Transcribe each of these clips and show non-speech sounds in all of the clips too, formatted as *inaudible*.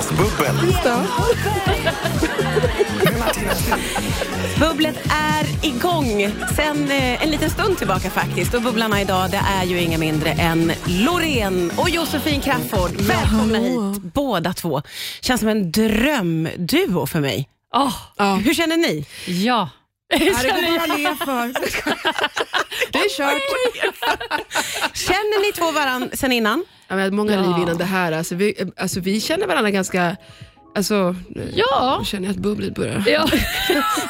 Fredagsbubbel. Bubblet är igång sen eh, en liten stund tillbaka faktiskt. Och bubblarna idag det är ju inga mindre än Loreen och Josefin Crafoord. Välkomna hit båda två. Känns som en drömduo för mig. Åh, Hur känner ni? ja. Det får jag le för. Det är kört. Känner ni två varandra sen innan? Ja, vi har många Ja. liv innan det här. Alltså, vi, alltså, vi känner varandra ganska... Alltså, Ja. Nu känner jag att bubblet börjar. Ja. *laughs*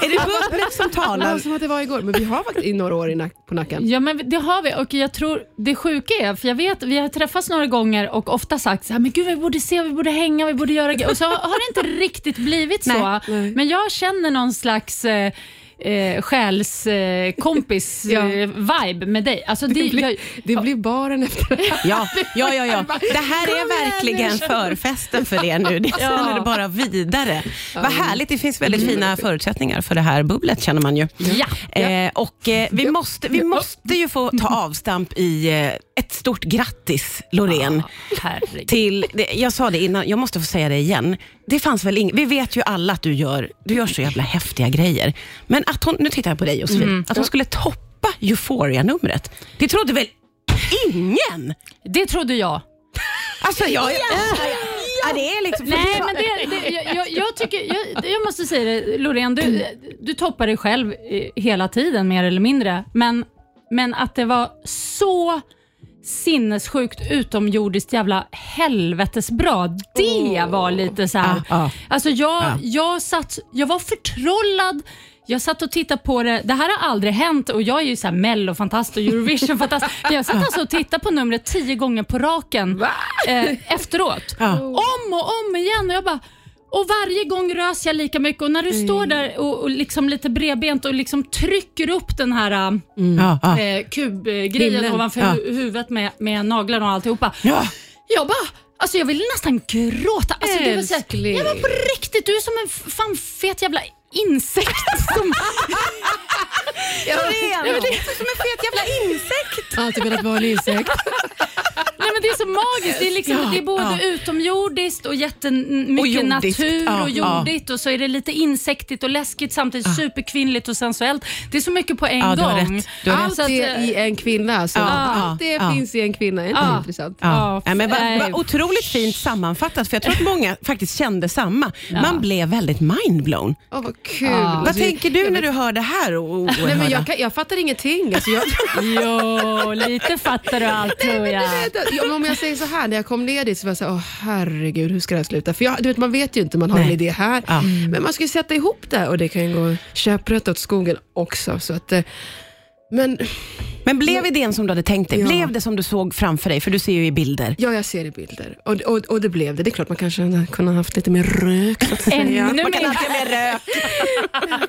Är det bubblet som talar? som att det var igår, men vi har faktiskt i några år i nack, på nacken. ja, men det har vi och jag tror det sjuka är, för jag vet vi har träffats några gånger och ofta sagt så här, men gud vi borde se, vi borde hänga, vi borde göra grejer." Och så har det inte riktigt blivit så. Nej. Nej. Men jag känner någon slags eh, eh, själskompis *laughs* Ja. eh, vibe med dig. Alltså, det, Det blir, jag, det blir baren efter det här. Ja, ja, ja, ja. *laughs* Det här är verkligen förfesten för er nu. Det *laughs* Ja. sen är det bara vidare. Vad härligt. Det finns väldigt fina förutsättningar för det här bubblet känner man ju. ja. Eh, och eh, vi, måste, vi måste ju få ta avstamp i eh, ett stort grattis, Loreen. Herregud. Till, jag sa det innan, jag måste få säga det igen. Det fanns väl ing, vi vet ju alla att du gör, du gör så jävla häftiga grejer. Men att hon, nu tittar jag på dig Josefin, att hon skulle toppa Euphoria-numret. Det trodde väl ingen? Det trodde jag. Alltså jag... Ja, det är liksom... Nej, men det, det, jag- jag, jag, tycker, jag, jag måste säga det, Loreen, du, du toppar dig själv eh, hela tiden mer eller mindre. Men, men att det var så sinnessjukt utomjordiskt jävla helvetesbra. Det var lite så här. Ja, ja. Alltså jag, Ja. jag, satt, jag var förtrollad. Jag satt och tittade på det. Det här har aldrig hänt och jag är ju så här mellofantast och Eurovision-fantast. *laughs* Jag satt alltså och tittade på numret tio gånger på raken eh, efteråt. Ja. Om och om igen. Och jag bara, och varje gång rös jag lika mycket och när du står där och, och liksom lite bredbent och liksom trycker upp den här Ja, ja. eh, kubgrejen Himlen. ovanför Ja. hu- huvudet med, med naglarna och alltihopa. Ja. Jag bara, alltså jag ville nästan gråta. Alltså, det var så här, Älskling. jag var på riktigt, du är som en f- fan fet jävla insekt. Som, *laughs* Loreen, det är som en fet jävla insekt. Alltid velat vara en insekt. nej, men det är så magiskt. Det är, liksom, det är både ja. utomjordiskt och jättemycket Och natur Ja, och ja. jordigt och så är det lite insektigt och läskigt samtidigt superkvinnligt och sensuellt. Det är så mycket på en Ja, du har gång. rätt. Du har Allt Så det i en kvinna. Ja, Allt det ja. finns i en kvinna. Är inte Ja. intressant? Ja. Ja, Ja, men va, nej. va, otroligt fint sammanfattat, för jag tror att många faktiskt kände samma. Man blev väldigt mindblown. Vad kul. Ja. Vad Alltså, tänker du när du hör det här? Och, Nej, men jag, kan, jag fattar ingenting. Alltså, jag, *laughs* Jo, lite fattar du allt tror jag. ja, om jag säger så här, när jag kom ner dit så var jag så här, åh herregud, hur ska det här sluta? För jag, du vet, man vet ju inte, man har en Nej. idé här. Ja. Men man ska ju sätta ihop det och det kan ju gå käpprätt åt skogen också. Så att, eh, men Men blev idén som du hade tänkt dig? Ja. Blev det som du såg framför dig? För du ser ju i bilder. ja, jag ser i bilder. Och, och, och det blev det. Det är klart man kanske hade kunnat haft lite mer rök så att säga. Ännu Man kan mer. alltid ha mer rök.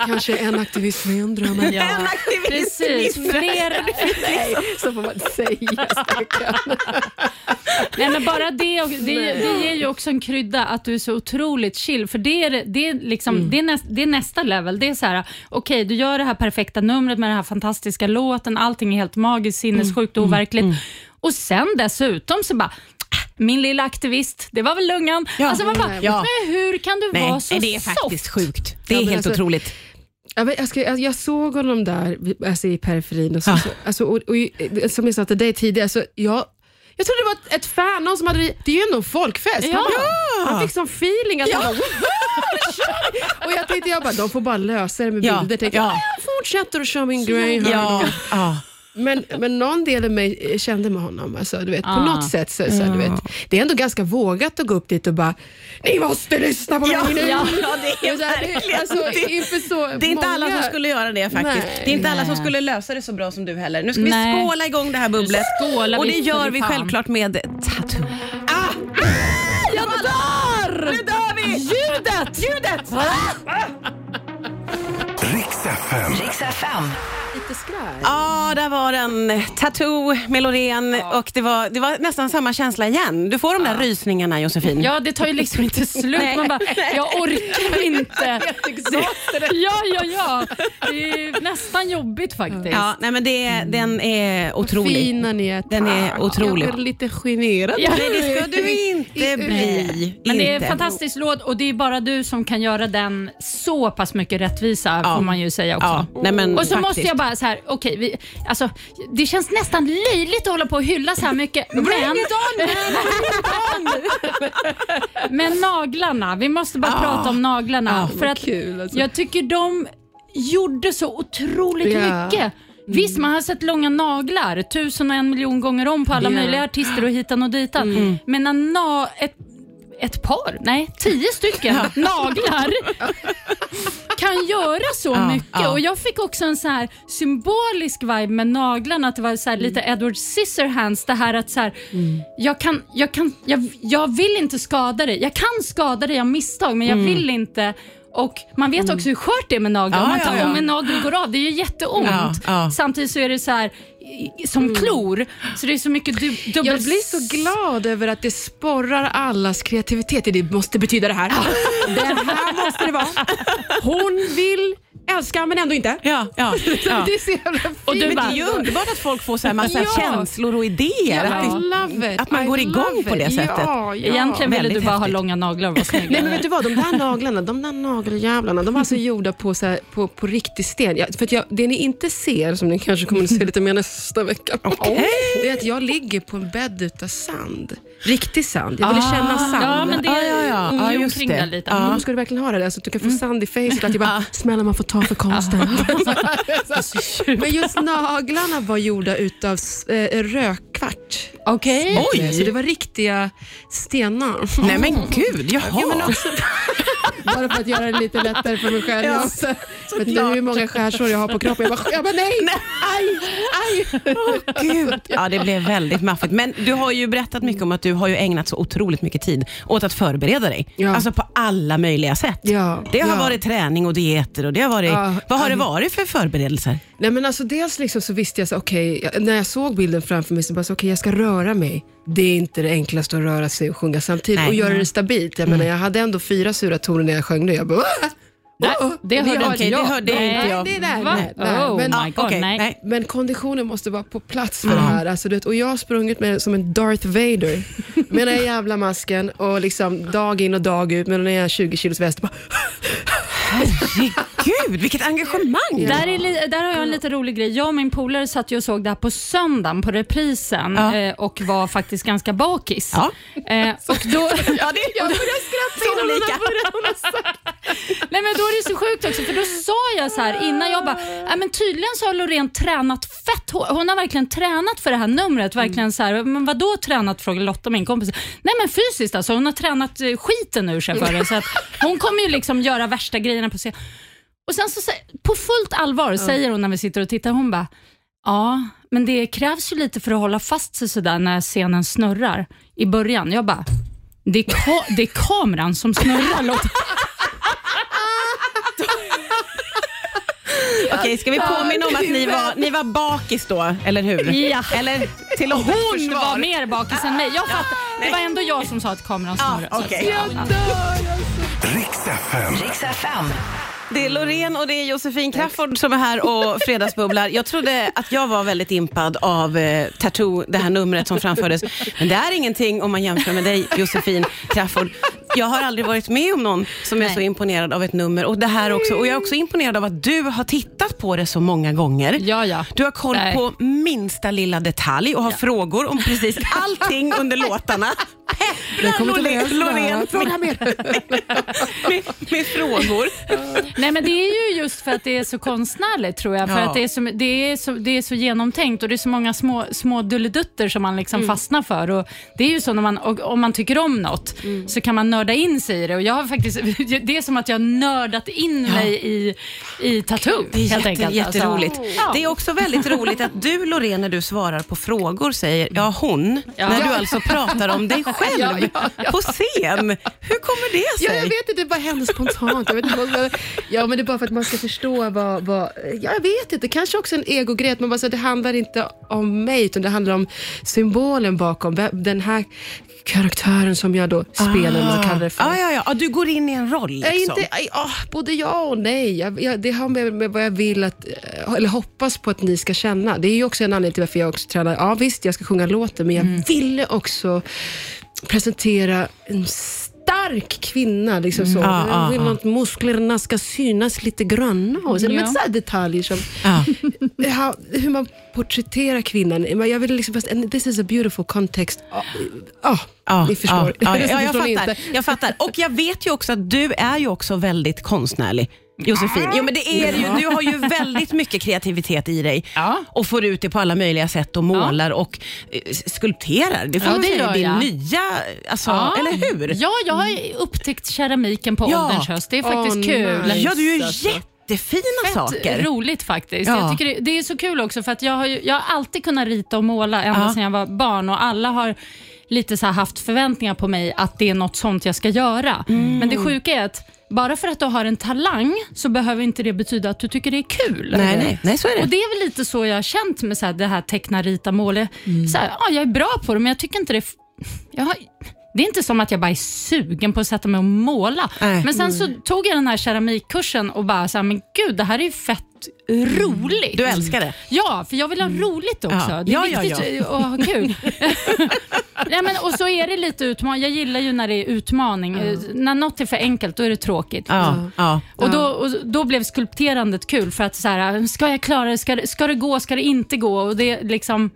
Kanske en aktivist mindre. Men... Ja, En aktivist precis. mindre. Fler, Nej, så får man säga. *laughs* nej, men bara det, och, det, det ger ju också en krydda att du är så otroligt chill. För det är, det är, liksom, det är, näst, det är nästa level. Det är så här, okej du gör det här perfekta numret med den här fantastiska låten. Allting är helt magiskt, sinnessjukt och overkligt. Och sen dessutom så bara "Ah, min lilla aktivist, det var väl lungan. Ja. Alltså man bara, Ja. men hur kan du Nej, vara så nej, det är faktiskt soft? sjukt. Det är Ja, helt alltså- otroligt. Jag, ska, jag, såg honom där alltså, i periferin. Och så, Ja. så, alltså, och, och, som jag sa till dig tidigare, så jag, jag trodde det var ett, ett fan, någon som hade, det är ju ändå en folkfest. Ja. Han, bara, han fick sån feeling att han bara! Och jag tänkte, jag bara, de får bara lösa det med Ja. bilder. Tänkte, Ja. jag, fortsätter att köra min grej här. Ja. Men, *laughs* men någon del av mig kände med honom. Alltså, du vet, På Ah. något sätt. Så, så, du vet, det är ändå ganska vågat att gå upp dit och bara, ni måste lyssna på mig Ja, nu. ja, ja, det är Så här, det- verkligen alltså, det. inför så Det är inte alla som skulle göra det faktiskt. Nej. det är inte alla som skulle lösa det så bra som du heller. Nu ska Nej. vi skåla igång det här bubblet. Skålar Och det gör vi fan. självklart med Tattoo. Ah! Jag dör! Nu dör vi! Ljudet! Ljudet! Riks FM. Riks FM. Lite skraj. Ja, där var den. Tattoo med Loreen och det var, det var nästan samma känsla igen. Du får de där rysningarna Josefin. Ja, det tar ju liksom inte *laughs* slut. Nej. Man bara, jag orkar inte. *laughs* Ja, ja, ja. Det är nästan jobbigt faktiskt. Ja, nej men det, den är otrolig. Fina ni är. Den är otrolig. Jag är lite generad. Ja. Nej, det ska du *laughs* inte bli. Men det är inte. en fantastisk låt och det är bara du som kan göra den så pass mycket rättvisa får man ju säga också. Ja, nej men och så faktiskt. måste jag bara så här, okej, vi, alltså, det känns nästan löjligt att hålla på och hylla så här mycket. men, men naglarna, vi måste bara prata om naglarna. för att kul, alltså. Jag tycker de gjorde så otroligt Ja. mycket. Visst, man har sett långa naglar tusen och en miljon gånger om på alla Ja. möjliga artister och hitan och ditan. Men när na- ett, ett par, nej, tio stycken naglar kan göra så Ja, mycket. ja. Och Jag fick också en så här symbolisk vibe med naglarna, att det var så här lite Edward Scissorhands. Det här att så här, jag, kan, jag, kan, jag, jag vill inte skada dig. Jag kan skada dig av misstag, men jag vill inte. Och Man vet också hur skört det är med naglar. Ja, om, man ja, tar, ja. om en nagel går av, det gör jätteont. Ja, ja. Samtidigt så är det så här som klor, så det är så mycket du, dubbel... Jag blir så glad över att det sporrar allas kreativitet. Det måste betyda det här. *laughs* Det här måste det vara. Hon vill älska men ändå inte. Ja, ja, *laughs* ja. Det är så jävla fint. Och du Men det bara- är ju underbart att folk får så här massa Ja. känslor och idéer. Ja, Att, att man I går igång på det sättet. Ja, ja. Egentligen ville du bara ha häftigt. långa naglar och vara snygg. Nej men vet du vad, de där naglarna, de där nageljävlarna, de var alltså gjorda på, så här, på, på riktig sten. Jag, för att jag, det ni inte ser, som ni kanske kommer att se lite mer nästa vecka, det är att jag ligger på en bädd utav sand. Riktig sand. Jag ville känna sand. Ja, men det Ja, ja, ja. är Ja, ja, just omkring det. lite. Ja. Ja. Ska du verkligen ha det? där, Så att du kan få sand i facet. Att jag bara, smäller man får ta för konsten. *laughs* *laughs* Men just naglarna var gjorda utav äh, rökkvart. Okej. Oj. Så det var riktiga stenar. Nej men gud, jaha. *laughs* Bara för att göra det lite lättare för mig själv. Också. Vet du hur många skärsår jag har på kroppen? Jag bara, jag bara nej, aj, aj. Gud. Ja, det blev väldigt maffigt. Men du har ju berättat mycket om att du har ju ägnat så otroligt mycket tid åt att förbereda dig. Ja. Alltså på alla möjliga sätt. Ja, Det har ja. varit träning och dieter och det har varit... Ja, vad har det ja. varit för förberedelser? Nej, men alltså, dels liksom så visste jag, så, okej, jag- när jag såg bilden framför mig, så bara, så, okej, jag ska röra mig. Det är inte det enklaste att röra sig och sjunga samtidigt Nej. och göra det stabilt. Jag, menar, jag hade ändå fyra sura toner när jag sjöng det. Jag bara, "Åh, Nej, åh, det hörde inte jag. jag. Det hörde Nej, inte jag. Det är där, Va? nej, nej. Oh Men, my God, okej, nej. men konditionen måste vara på plats för det här. Alltså, du vet, och jag har sprungit med som en Darth Vader *laughs* med den jävla masken och liksom dag in och dag ut med den här 20 kilos västen. *laughs* Herregud, vilket engagemang! Där, är, där har jag en lite rolig grej. Jag och min polare satt ju och såg det här på söndagen på reprisen Ja. eh, och var faktiskt ganska bakis. Ja. Eh, och då, Ja, det, jag börjar skratta så lika. Nej men då är det så sjukt också för då sa jag så här innan jag bara, äh, men tydligen så har Loreen tränat fett Hon har verkligen tränat för det här numret. Verkligen så här, men vad då tränat frågade Lotta min kompis. Nej men fysiskt alltså, hon har tränat eh, skiten ur sig för det. Så att hon kommer ju liksom göra värsta grejerna på scen. Och sen så på fullt allvar säger hon när vi sitter och tittar, hon bara, ja men det krävs ju lite för att hålla fast sig sådär när scenen snurrar i början. Jag bara, det är, ka- det är kameran som snurrar Lotta. Okej, ska vi påminna om att ni var, ni var bakis då, eller hur? Ja. Eller till Lottes Hon försvar. var mer bakis än mig. Jag fattar. Det var ändå jag som sa att kameran snurrade. så att- okej. Riks FM. Riks FM. Det är Loreen och det är Josefin Crafoord som är här och *laughs* fredagsbubblar. Jag trodde att jag var väldigt impad av eh, Tattoo, det här numret som framfördes. Men det är ingenting om man jämför med dig, Josefin Crafoord. Jag har aldrig varit med om någon som är så imponerad av ett nummer. Och det här också. Och jag är också imponerad av att du har tittat på det så många gånger. Ja, ja. Du har koll Nej. på minsta lilla detalj och har frågor om precis *laughs* allting under låtarna. Pepprar kommer till Loreen. Loreen Fråga med, *laughs* med, med frågor. Nej, men det är ju just för att det är så konstnärligt tror jag. För Ja. att det är, så, det, är så, det är så genomtänkt och det är så många små, små dulledutter som man liksom fastnar för. Och det är ju så när man, och, om man tycker om något så kan man nörda in sig i det. Och jag har faktiskt, *laughs* det är som att jag har nördat in mig i, i tattoo. Det är helt jätte, enkelt. jätteroligt. Alltså. Ja. Det är också väldigt roligt att du Loreen när du svarar på frågor säger ja hon, Ja. när du Ja. alltså pratar om dig *laughs* själv Ja, ja, ja. på scen. Hur kommer det Ja, sig? jag vet inte, det bara hände spontant. Jag vet inte, ja, men det är bara för att man ska förstå vad... vad ja, jag vet inte, kanske också en egogrej. Man bara, så, att det handlar inte om mig, utan det handlar om symbolen bakom. Den här karaktären som jag då spelar, man kallar det för. Ah, ja, ja, ja, du går in i en roll liksom. inte, ah, både ja och nej. Jag, jag, det har med, med vad jag vill att, eh, eller hoppas på att ni ska känna. Det är ju också en anledning till varför jag också tränar. Ja visst, jag ska sjunga låten, men jag Mm. ville också presentera en stark kvinna. Liksom så. Ja, ja, jag vill att musklerna ska synas lite granna. Och så, Ja. Men så här detaljer som *laughs* ja, hur man porträtterar kvinnan. Jag vill liksom, fast- and this is a beautiful context. Ja, *laughs* ja, Ja, ni förstår. Ja, ja, ja, Förstår jag, ni fattar, jag fattar. Och jag vet ju också att du är ju också väldigt konstnärlig. Josefin. Jo, men det är ju. Du har ju väldigt mycket kreativitet i dig Ja. och får ut det på alla möjliga sätt och målar och eh, skulpterar. Det får Ja, man det säga gör är din jag. nya, alltså, Ja. eller hur? Ja, jag har upptäckt keramiken på Ja. ålderns höst. Det är faktiskt Åh, kul. nice. Ja, du gör alltså. jättefina Fett saker. roligt faktiskt. Ja. Jag tycker det, det är så kul också för att jag har, ju, jag har alltid kunnat rita och måla ända Ja. sedan jag var barn och alla har lite så här haft förväntningar på mig att det är något sånt jag ska göra. Mm. Men det sjuka är att bara för att du har en talang så behöver inte det betyda att du tycker det är kul. Nej, nej, nej, så är det. Och Det är väl lite så jag har känt med så här, det här teckna, rita, måla. Så här, ja, jag är bra på det, men jag tycker inte det... Jag har, det är inte som att jag bara är sugen på att sätta mig och måla. Nej. Men sen så tog jag den här keramikkursen och bara, så här, men gud, det här är ju fett roligt. Du älskar det. Ja, för jag vill ha roligt också. Ja. Det är Ja, ja, viktigt att ha *laughs* kul. Nej, men, och är det lite utmaning. Jag gillar ju när det är utmaning. Eh, När något är för enkelt, då är det tråkigt. Ja, ja. Och då, och då blev skulpterandet kul för att så här, ska jag klara det? Ska, det? ska det gå? Ska det inte gå? Och det liksom,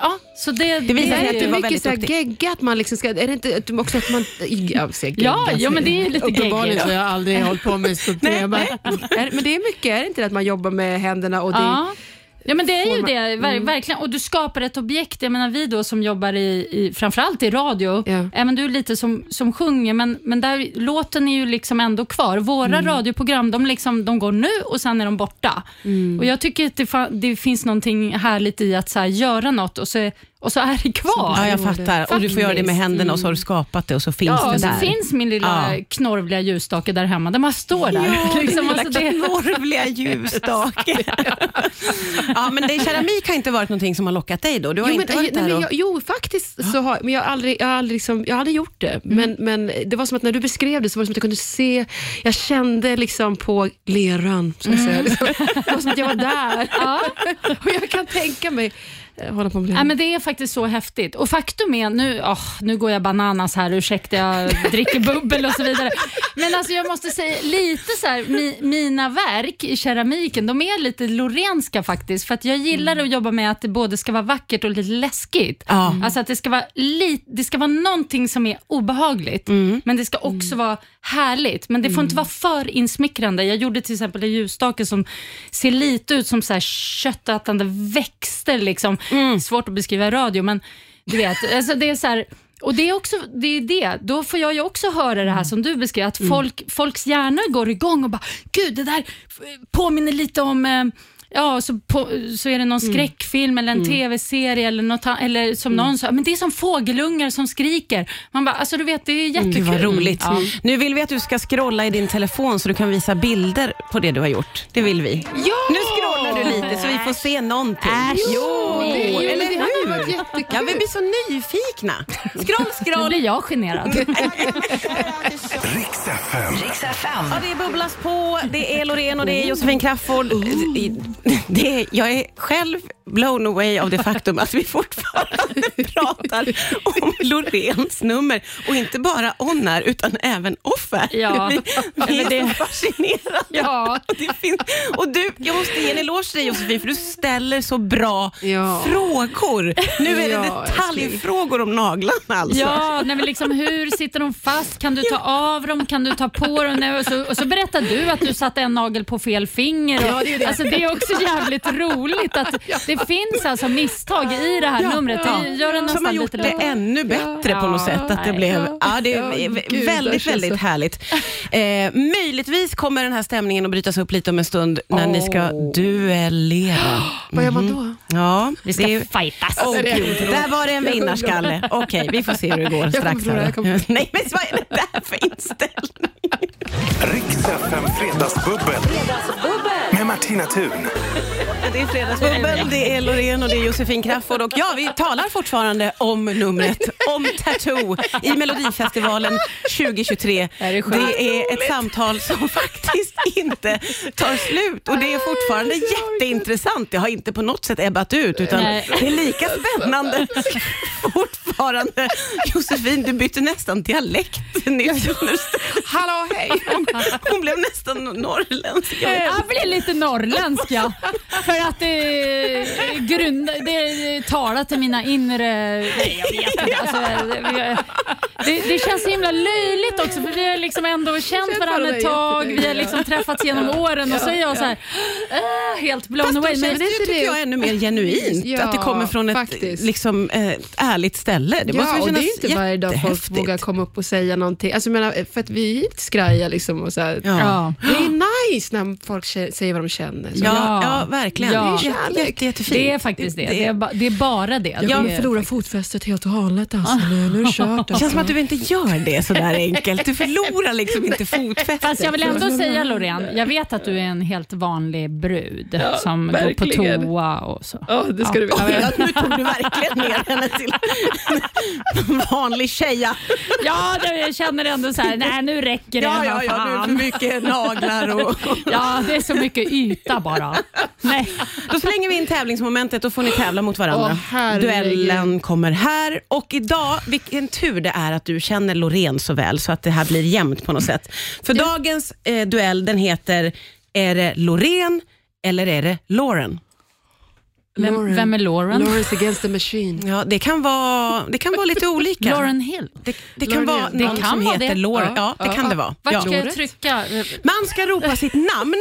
ja, så det, Det visar Är det att du var mycket väldigt så här duktig. gegga att man liksom ska, är det inte också att man, ja, gegga, Ja, ja, men det är lite Uppenbarligen gegga. så har jag aldrig hållit på med är- men det är mycket, är det inte det att man jobbar med händerna och det Ja. Ja men det är ju det, ver- verkligen. Och du skapar ett objekt. Jag menar vi då som jobbar i, i framförallt i radio, Ja. även du är lite som, som sjunger, men, men där, låten är ju liksom ändå kvar. Våra radioprogram, de, liksom, de går nu och sen är de borta. Och Jag tycker att det, det finns någonting härligt i att så här, göra något och så, och så är det kvar. Ja, jag fattar. Och du får göra det med Faktiskt. händerna och så har du skapat det och så finns Ja, det och så där. finns min lilla Ja. knorvliga ljusstake där hemma. Den bara står där. Ja, *laughs* liksom, din alltså, lilla det, knorvliga *laughs* ljusstake. ja, men det, keramik har inte varit någonting som har lockat dig då? Du har Jo, inte men, varit nej, där men och... jag, jo, faktiskt så har men jag har aldrig, jag har aldrig, liksom, jag har aldrig gjort det. Men, men det var som att när du beskrev det så var det som att jag kunde se, jag kände liksom på leran. Så att säga. Liksom, det var som att jag var där. *laughs* ja. Och jag kan tänka mig hålla på med det. Ja, men det är faktiskt så häftigt. Och faktum är, nu, åh, nu går jag bananas här, ursäkta jag *laughs* dricker bubbel och så vidare. Men alltså jag måste säga lite så här, mi, mina verk i keramiken, de är lite lorenska faktiskt. För att jag gillar att jobba med att det både ska vara vackert och lite läskigt. Ja. Alltså att det ska, vara li, det ska vara någonting som är obehagligt, men det ska också vara härligt. Men det får inte vara för insmickrande. Jag gjorde till exempel en ljusstake som ser lite ut som så här köttätande växter. Liksom. Svårt att beskriva i radio, men du vet. *laughs* Alltså det är så här, och det är också det, är det. Då får jag ju också höra det här som du beskrev, att folk, folks hjärnor går igång och bara, gud det där påminner lite om eh, Ja, så, på, så är det någon skräckfilm eller en tv-serie eller något eller som någon sa, men det är som fågelungar som skriker. Man bara, alltså du vet, det är jättekul. Gud vad roligt. Ja. Nu vill vi att du ska scrolla i din telefon så du kan visa bilder på det du har gjort. Det vill vi. Ja! Nu scrollar du lite så vi får se någonting. Äsch. Jo, Nej. eller jättekul. Ja, vi blir så nyfikna. Scroll, Nu scroll. blir jag generad. *laughs* Riks FM. Ja, det bubblas på, det är Loreen och det är Josefin Crafoord. Det är, jag är själv blown away av det faktum att vi fortfarande *laughs* pratar om Loreens nummer. Och inte bara on air, utan även off air. Ja, vi, vi är det- så fascinerade. Ja. Och, *laughs* det finns, och du, jag måste ge en eloge till dig Josefin, för du ställer så bra Ja. frågor. Nu är det Ja, detaljfrågor om naglarna alltså. Ja, nej, men liksom, hur sitter de fast? Kan du ta av dem? Kan du ta på dem? Nej, Och så, och så berättar du att du satte en nagel på fel finger. Ja, det är det. Alltså, det är också jävligt roligt att det finns alltså misstag i det här Ja, numret. ja. Det gör det Som har gjort lite det ännu bättre på något sätt. Att det blev, ja, det är gud, väldigt, väldigt så. härligt. Eh, möjligtvis kommer den här stämningen att brytas upp lite om en stund när ni ska duellera. Vad gör man då? Ja, Vi ska det är- fightas. Gud, där var det en vinnarskalle. Okej, vi får se hur det går strax. här. Nej, men vad är det där för inställning? Riks FM Fredagsbubbel. Med Martina Thun. Det är Fredagsbubbel, det är Loreen och det är Josefin Crafoord och ja, vi talar fortfarande om numret, om Tattoo i Melodifestivalen 2023. är det är ett samtal som faktiskt inte tar slut och det är fortfarande jätteintressant. Det har inte på något sätt ebbat ut utan det är lika spännande *laughs* fortfarande. Fortfarande. *laughs* Josefin, du bytte nästan dialekt nyss. Hallå, hej! Hon blev nästan norrländsk. Jag blir lite norrländsk ja. För att det, grund, det talar till mina inre... Nej, jag vet inte. Alltså, det, det känns så himla löjligt också för vi har liksom ändå känt varandra ett tag. Vi har liksom träffats genom åren och så är jag så här, äh, helt blown Fast away. Men det tycker jag, ännu mer genuint. Ja, att det kommer från ett liksom, eh, ärligt ställe. Det måste ja, och det är inte varje dag folk vågar komma upp och säga någonting. Alltså, jag menar, för att vi är lite skraja liksom. Och så här. Ja. Ja. Det är nice när folk säger vad de känner. Så. Ja, Ja. ja, verkligen. Ja. Det är jätte. Det är faktiskt det. Det är, ba, det är bara det. Jag kommer det är, förlora fotfästet helt och hållet. Alltså. Nu, nu är det kört. Det Alltså. känns som att du inte gör det så där *laughs* enkelt. Du förlorar liksom inte fotfästet. Fast jag vill ändå säga Loreen, jag vet att du är en helt vanlig brud som går verkligen. på toa och så. Ja, det ska du veta. Ja, nu tog du verkligen ner henne till en vanlig tjeja. Ja, det- jag känner ändå så här, nej nu räcker det. Ja, ja, ja, nu är det för mycket naglar och... Ja, det är så mycket yta bara. Nej. Då slänger vi in tävlingsmomentet och får ni tävla mot varandra. Åh. Duellen kommer här och idag, vilken tur det är att du känner Loreen så väl så att det här blir jämnt på något sätt. För dagens eh, duell den heter, är det Loreen eller är det Lauren? Vem, vem är Lauren? Lawrence against the machine. Ja, det kan vara, det kan vara lite olika. *laughs* Lauren Hill. Det, det kan Lauren, vara någon Det kan som vara heter det. Lauren. Ja, det kan det vara. Vart Ja. ska jag trycka? Man ska ropa sitt namn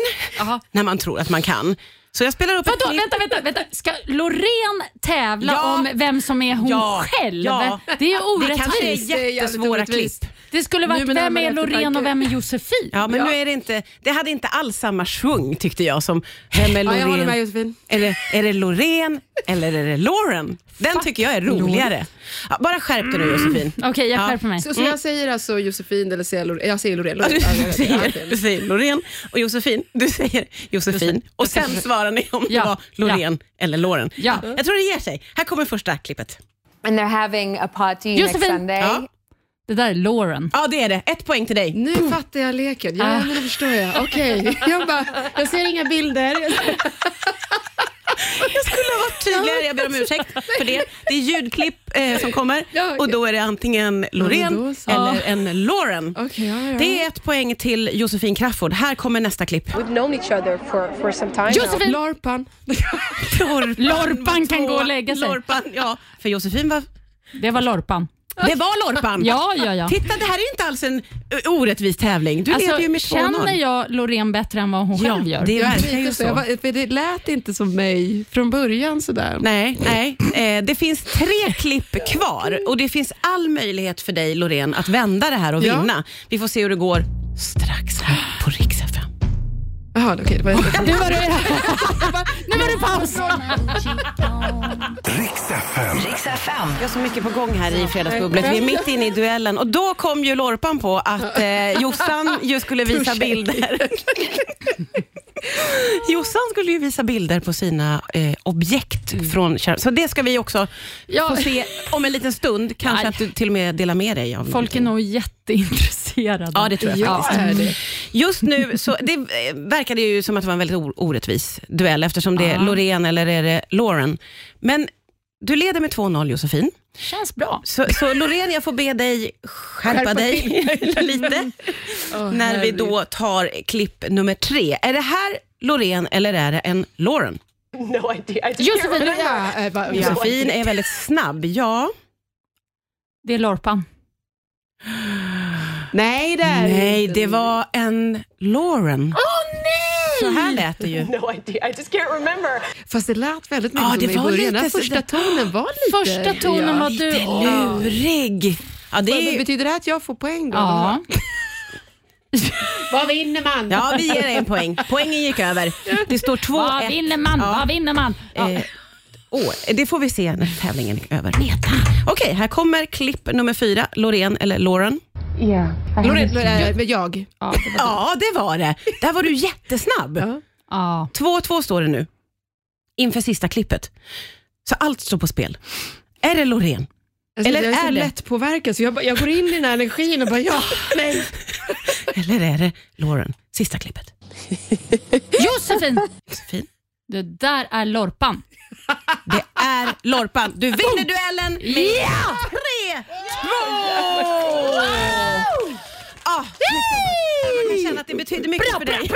när man tror att man kan. Så jag spelar upp ett Vadå, klipp. vänta, vänta, vänta. Ska Loreen tävla Ja. om vem som är hon Ja. själv? Ja. Det är Det kanske är orättvist. Det är jävligt jättesvåra klipp. Det skulle varit Nu med vem är Loreen och vem är Josefin? Ja, men Ja. nu är det inte, det hade inte alls samma svung tyckte jag som vem är Ja, jag håller med Loreen? Josefin. är, det, är det Loreen eller är det Lauren? Den tycker jag är roligare. Ja, bara skärp dig nu Josefin. Okej, jag Ja. skärper mig. Så, så jag säger alltså Josefin eller säger jag Loreen? Jag säger Loreen. Ja, Loreen. Ja, Du jag säger, Ja, du säger Loreen och Josefin, du säger Josefin och sen svarar ni om det Ja. var Loreen eller Lauren. Ja. Jag tror det ger sig. Här kommer första klippet. And they're having a party next Josefin. Sunday. Ja. Det där är Lauren. Ja, det är det. Ett poäng till dig. Nu fattar jag leken. Ja, Ah. men då förstår jag. Okej. Jag, bara, jag ser inga bilder. *laughs* *laughs* Jag skulle ha varit tydligare, jag ber om ursäkt för det. Det är ljudklipp eh, som kommer och då är det antingen Loreen eller en Lauren. Okej, ja, ja. Det är ett poäng till Josefin Crafoord. Här kommer nästa klipp. We've known each other for, for some time now. Josefin! Lorpan. *laughs* Lorpan, Lorpan kan gå och lägga sig. Lorpan, ja. För Josefin var... Det var Lorpan. Det var Lorpan. Ja, ja, ja. Titta, det här är inte alls en ö, orättvis tävling. Du Alltså, leder ju med 2-0. känner jag Loreen bättre än vad hon Ja, själv gör? det verkar ju så. Jag så. var, för det lät inte som mig från början sådär. Nej, nej. Eh, det finns tre klipp kvar och det finns all möjlighet för dig Loreen att vända det här och Ja. vinna. Vi får se hur det går strax här på Rix FM. Jaha, okej. det var *laughs* Nu var det, *laughs* nu var det paus. *laughs* FM. Vi har så mycket på gång här i Fredagsbubblet. Vi är mitt inne i duellen och då kom ju Lorpan på att eh, Jossan ju skulle visa bilder. *laughs* Jossan skulle ju visa bilder på sina eh, objekt från kär- Så det ska vi också Ja. få se om en liten stund. Kanske Nej. att du till och med delar med dig av Folk är nog jätteintresserade. Ja, det tror jag Ja, faktiskt. är det. Just nu så det eh, verkade ju som att det var en väldigt orättvis duell eftersom det är. Loreen eller är det Lauren. Men du leder med 2-0 Josefin. Känns bra. Så, så Loreen, jag får be dig skärpa, Skärpa dig *laughs* lite Åh, när vi herregud. då tar klipp nummer tre. Är det här Loreen eller är det en Lauren? No idea. Josefin. Ja, eh, ja. Josefin är väldigt snabb. Ja. det är Lorpan. *gasps* Nej, det är Nej, det var en Lauren. Nej! Så här lät det ju. *laughs* No idea. I just can't remember. Fast det lät väldigt mycket Ja, som det i var början. lite första tonen var lite... Första tonen ja. var du. Lite lurig. Ja, det är, Betyder det att jag får poäng då? Ja. *laughs* Vad vinner man? ja, vi ger dig en poäng. Poängen gick över. Det står 2-1. Vad vinner man? Ja. Vad vinner man? Ja. Eh, åh, det får vi se när tävlingen är över. Okej, här kommer klipp nummer fyra. Loreen eller Lauren. Loreen, Loreen, men jag. Ja, det var *laughs* Ja, det var det. Där var du jättesnabb. Ja. ja. 2-2 står det nu. Inför sista klippet. Så allt står på spel. Är det Loreen? Alltså, Eller jag är så är det- lätt påverkad så jag, bara- jag går in i den här energin och bara ja, *laughs* nej. Eller är det Lauren? Sista klippet. *laughs* Josefin! Josefin? Det där är Lorpan. Det är Lorpan. Du vinner duellen med tre, två! Ah, jag kan känna att det betyder mycket för dig.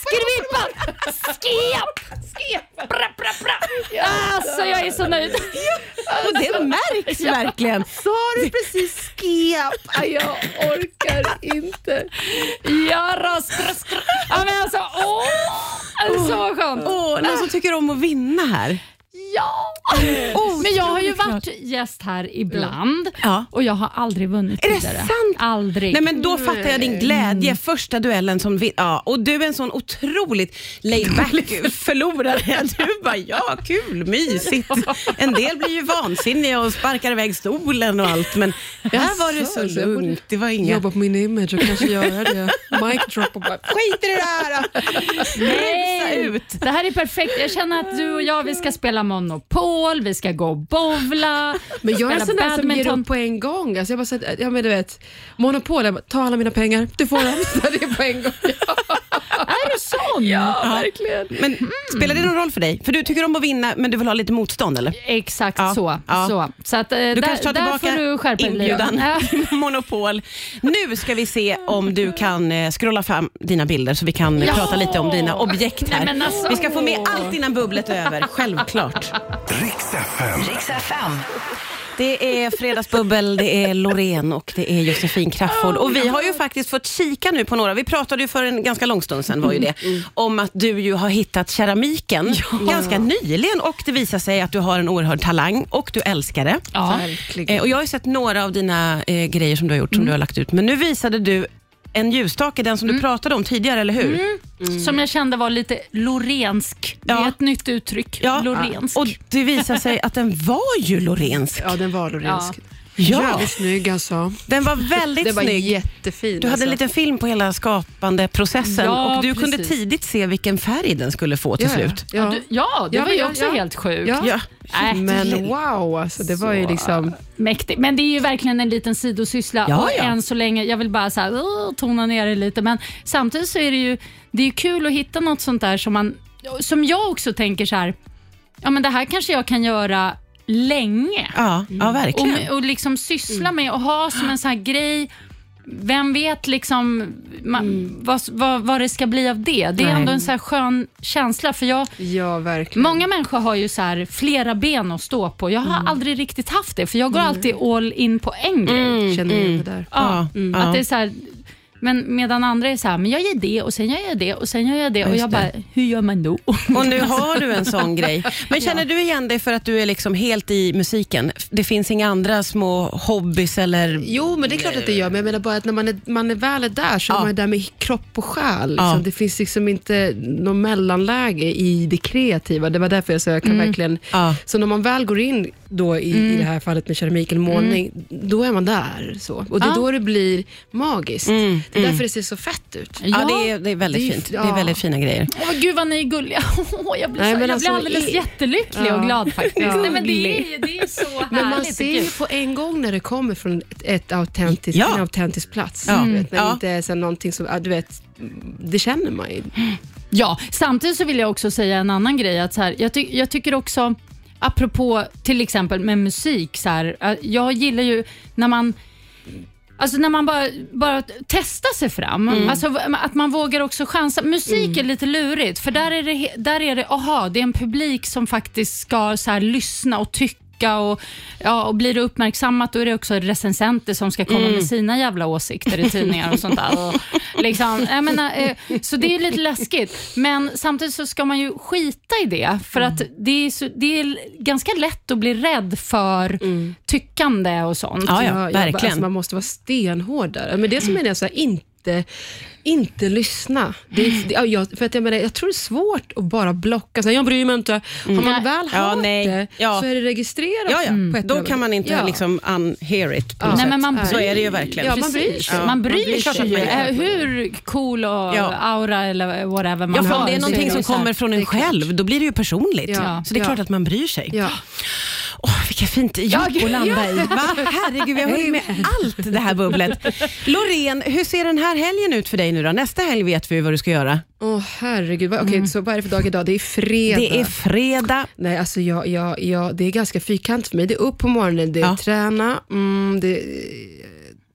Skrivipan! Skep! Skep! Bra, bra, bra. Alltså, jag är så nöjd. Och det märks verkligen. Sa du precis skep? Jag orkar inte. Ja, röst. Ja, men alltså, åh! Så skönt. Åh, någon som tycker om att vinna här. Ja! *laughs* Men jag har ju varit gäst här ibland Ja. och jag har aldrig vunnit Är det tidigare. sant? Aldrig. Nej men då fattar jag din glädje. Första duellen som vi, ja, och du är en sån otroligt laid back förlorare. *laughs* Du bara, ja kul, mysigt. *laughs* En del blir ju vansinniga och sparkar iväg stolen och allt men här var det så så lugnt. Det var inga... Jobba på min image och kanske göra det. Mic drop och bara skit i det där. Nej, ut. det här är perfekt. Jag känner att du och jag vi ska spela Monopol, vi ska gå och bowla, Men jag är en sån där som ger upp på en gång. Alltså jag bara, så att- ja, men du vet, monopol, jag bara, ta alla mina pengar, du får dem. Det är på en gång. *laughs* Är du sån? Ja, verkligen. Men spelar det någon roll för dig? För du tycker om att vinna men du vill ha lite motstånd eller? Exakt Ja, så. ja. så. så att, eh, Du där, kanske tar där tillbaka får du skärpa inbjudan *laughs* Monopol. Nu ska vi se om du kan eh, scrolla fram dina bilder så vi kan Ja! prata lite om dina objekt här. Nej, alltså- Vi ska få med allt innan bubblet är över, självklart. Riks FM. Riks FM. Det är Fredagsbubbel, det är Loreen och det är Josefin Crafoord. Och vi har ju faktiskt fått kika nu på några, vi pratade ju för en ganska lång stund sedan var ju det, om att du ju har hittat keramiken ganska nyligen och det visar sig att du har en oerhörd talang och du älskar det. Ja. Eh, och jag har ju sett några av dina eh, grejer som du har gjort, som du har lagt ut, men nu visade du en ljusstake, den som du pratade om tidigare, eller hur? Som jag kände var lite lorensk. Det är Ja. ett nytt uttryck. Lorensk. Och det visade sig att den var ju lorensk. Ja, den var lorensk. Ja. Jävligt snygg alltså. Den var väldigt Det var snygg. jättefin. Du hade alltså. en liten film på hela skapandeprocessen Ja, och du kunde precis. tidigt se vilken färg den skulle få till ja, slut. Ja. Du, ja, det Ja, var ju ja, också ja. helt sjukt. Ja. Ja. Äh, Men wow, alltså, det var ju liksom... Mäktigt. Men det är ju verkligen en liten sidosyssla Ja, och ja. än så länge, jag vill bara så här, "Åh", tona ner det lite, men samtidigt så är det ju det är kul att hitta något sånt där som man, som jag också tänker så här, ja men det här kanske jag kan göra länge. Ja, ja verkligen. Och, och liksom syssla med och ha som en sån här grej vem vet liksom man, vad, vad, vad det ska bli av det. Det är Nej. ändå en så här skön känsla. För jag, Ja, verkligen. Många människor har ju så här flera ben att stå på. Jag har aldrig riktigt haft det, för jag går alltid all in på en grej. Känner igen det där. Ja, Ja, Att det är så här, men medan andra är så här, men jag gör det och sen gör jag det och sen gör jag det. och jag bara, hur gör man då? *laughs* Och nu har du en sån grej. Men känner du igen dig för att du är liksom helt i musiken? Det finns inga andra små hobbys eller... Jo, men det är klart att det gör, men jag menar bara att när man är, man är väl är där så Ja. är man är där med kropp och själ. Liksom. Ja. Det finns liksom inte någon mellanläge i det kreativa. Det var därför jag sa jag kan verkligen... Mm. Ja. Så när man väl går in då i, i det här fallet med keramik eller målning, då är man där. Så. Och det är Ja. då det blir magiskt. Mm, Det är därför det ser så fett ut. Ja, det är, det är väldigt Det är- fint. Det är ja. väldigt fina grejer. Åh, gud vad ni är gulliga. *laughs* Åh, jag blir, Nej, så, men jag alltså, blir alldeles i- jättelycklig Ja. och glad faktiskt. Ja. Nej, men det, är, det är så härligt. Men man ser ju på en gång när det kommer från ett, ett autentiskt, Ja. en autentisk plats. Ja. Du vet, när Ja. det inte är så någonting som, ja, du vet, det känner man ju. Ja, samtidigt så vill jag också säga en annan grej. Att så här, jag, ty- jag tycker också, apropå till exempel med musik, så här, jag gillar ju när man Alltså när man bara, bara testar sig fram. Alltså att man vågar också chansa. Musik är lite lurigt, för där är det, där är det, aha, det är en publik som faktiskt ska så här, lyssna och tycka. Och, ja, och blir det uppmärksammat då är det också recensenter som ska komma med sina jävla åsikter i tidningar och sånt där. *laughs* Och, liksom, jag menar, eh, så det är lite läskigt. Men samtidigt så ska man ju skita i det. För att det är, så, det är ganska lätt att bli rädd för tyckande och sånt. Ja, ja, bara- verkligen. alltså, man måste vara stenhård där. Men det som menar jag, så här, inte, inte lyssna. Det, det, ja, jag, för att jag, menar, jag tror det är svårt att bara blocka. Så jag bryr mig inte. Har man Nej. väl Ja, hört nej. det Ja. så är det registrerat. Ja, ja. på ett Då kan man inte Ja. liksom unhear it på Nej, något sätt. men man Så bryr- är det ju verkligen. Ja, man bryr sig. Man bryr Man bryr sig. Ja. Eh, Hur cool och Ja. aura eller whatever man Ja, för har. om det är så någonting som så kommer från en själv, då blir det ju personligt. Ja. Så det är Ja. klart att man bryr sig. Åh, vilket fint att landa i. Va? Herregud, vi har hunnit med allt det här bubblet. Loreen, hur ser den här helgen ut för dig nu då? Nästa helg vet vi vad du ska göra. Åh herregud, vad- okej så vad är det för dag idag? Det är fredag. Det är fredag. Nej, alltså jag, jag, jag, det är ganska fyrkantigt för mig. Det är upp på morgonen, det är Ja. träna, mm, det är,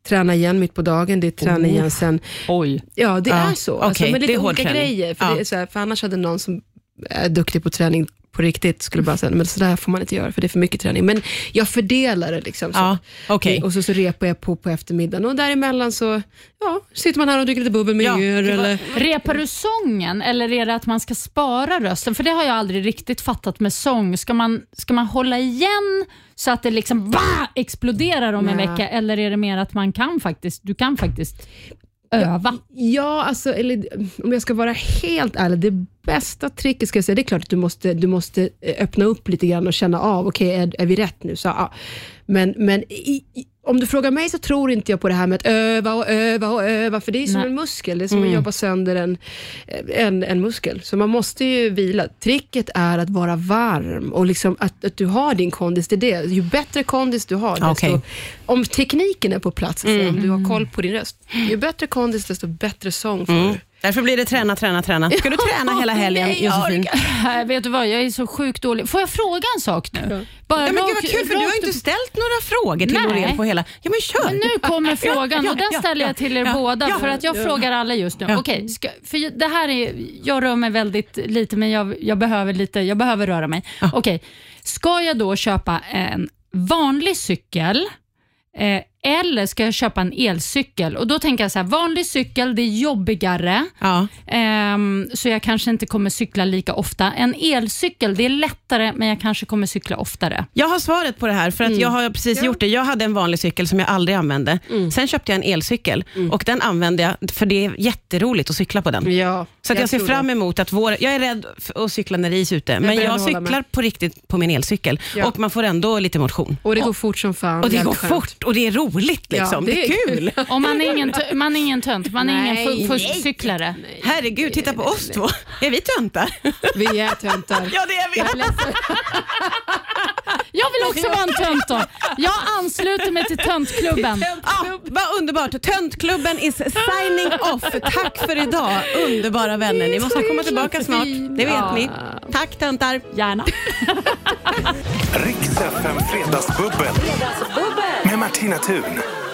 träna igen mitt på dagen, det är träna igen sen. Oj. Ja, det Oh. Ja, är så. okej, Alltså, med det lite olika träning. grejer. För, Ja. det är så här, för annars hade någon som är duktig på träning på riktigt skulle bara säga, men sådär får man inte göra för det är för mycket träning. Men jag fördelar det liksom. Så. Ja, okej. Och så, så repar jag på på eftermiddagen och däremellan så ja, sitter man här och dricker lite bubbel med Ja, var- Eller, Repar du sången eller är det att man ska spara rösten? För det har jag aldrig riktigt fattat med sång. Ska man, ska man hålla igen så att det liksom va, exploderar om en vecka eller är det mer att man kan faktiskt, du kan faktiskt öva? Ja, alltså, eller, om jag ska vara helt ärlig, det bästa tricket ska jag säga, det är klart att du måste, du måste eh, öppna upp lite grann och känna av, okej, är, är vi rätt nu? Så, ja. Men, men i, om du frågar mig så tror inte jag på det här med att öva och öva och öva, för det är som Nej. en muskel, det är som att jobba sönder en, en, en muskel. Så man måste ju vila. Tricket är att vara varm och liksom att, att du har din kondis, det är det. Ju bättre kondis du har, desto, Okej. om tekniken är på plats, så om du har koll på din röst, ju bättre kondis, desto bättre sång får du. Därför blir det träna, träna, träna. Ska du *laughs* träna hela helgen, Nej, Josefin? Äh, vet du vad, jag är så sjukt dålig. Får jag fråga en sak nu? Bara Ja, men gud vad kul, för du har ju inte ställt några frågor till Nej. Loreen på hela... Ja, men kör! Men nu kommer frågan Ja, och den ja, ställer jag ja, till er ja, båda ja. för att jag frågar alla just nu. Ja. Okej, ska, för det här är, jag rör mig väldigt lite men jag, jag, behöver, lite, jag behöver röra mig. Okej, ska jag då köpa en vanlig cykel eh, eller ska jag köpa en elcykel? Och Då tänker jag så här, vanlig cykel det är jobbigare Ja. ehm, så jag kanske inte kommer cykla lika ofta. En elcykel det är lättare men jag kanske kommer cykla oftare. Jag har svaret på det här, för att jag har precis gjort det. Jag hade en vanlig cykel som jag aldrig använde. Sen köpte jag en elcykel och den använde jag, för det är jätteroligt att cykla på den. Ja, Så att jag, ser fram emot att vår... Jag är rädd att cykla när det är is ute, men jag att hålla cyklar på riktigt på min elcykel Ja. och man får ändå lite motion. Och det går fort som fan. Och det går fort och det är roligt. Liksom. Ja, det, det är kul. Och man är ingen, man är ingen tönt, man är ingen fuskcyklare. Herregud, titta på oss två. Är vi töntar? Vi är töntar. Ja, det är vi. Jag. Jag vill också vara en tönt då. Jag ansluter mig till töntklubben. Ja, vad underbart. Töntklubben is signing off. Tack för idag, underbara vänner. Ni måste komma tillbaka snart. Det vet ni. Tack töntar. Gärna. *laughs* Riks FM Fredagsbubbel. Med Martina Thun.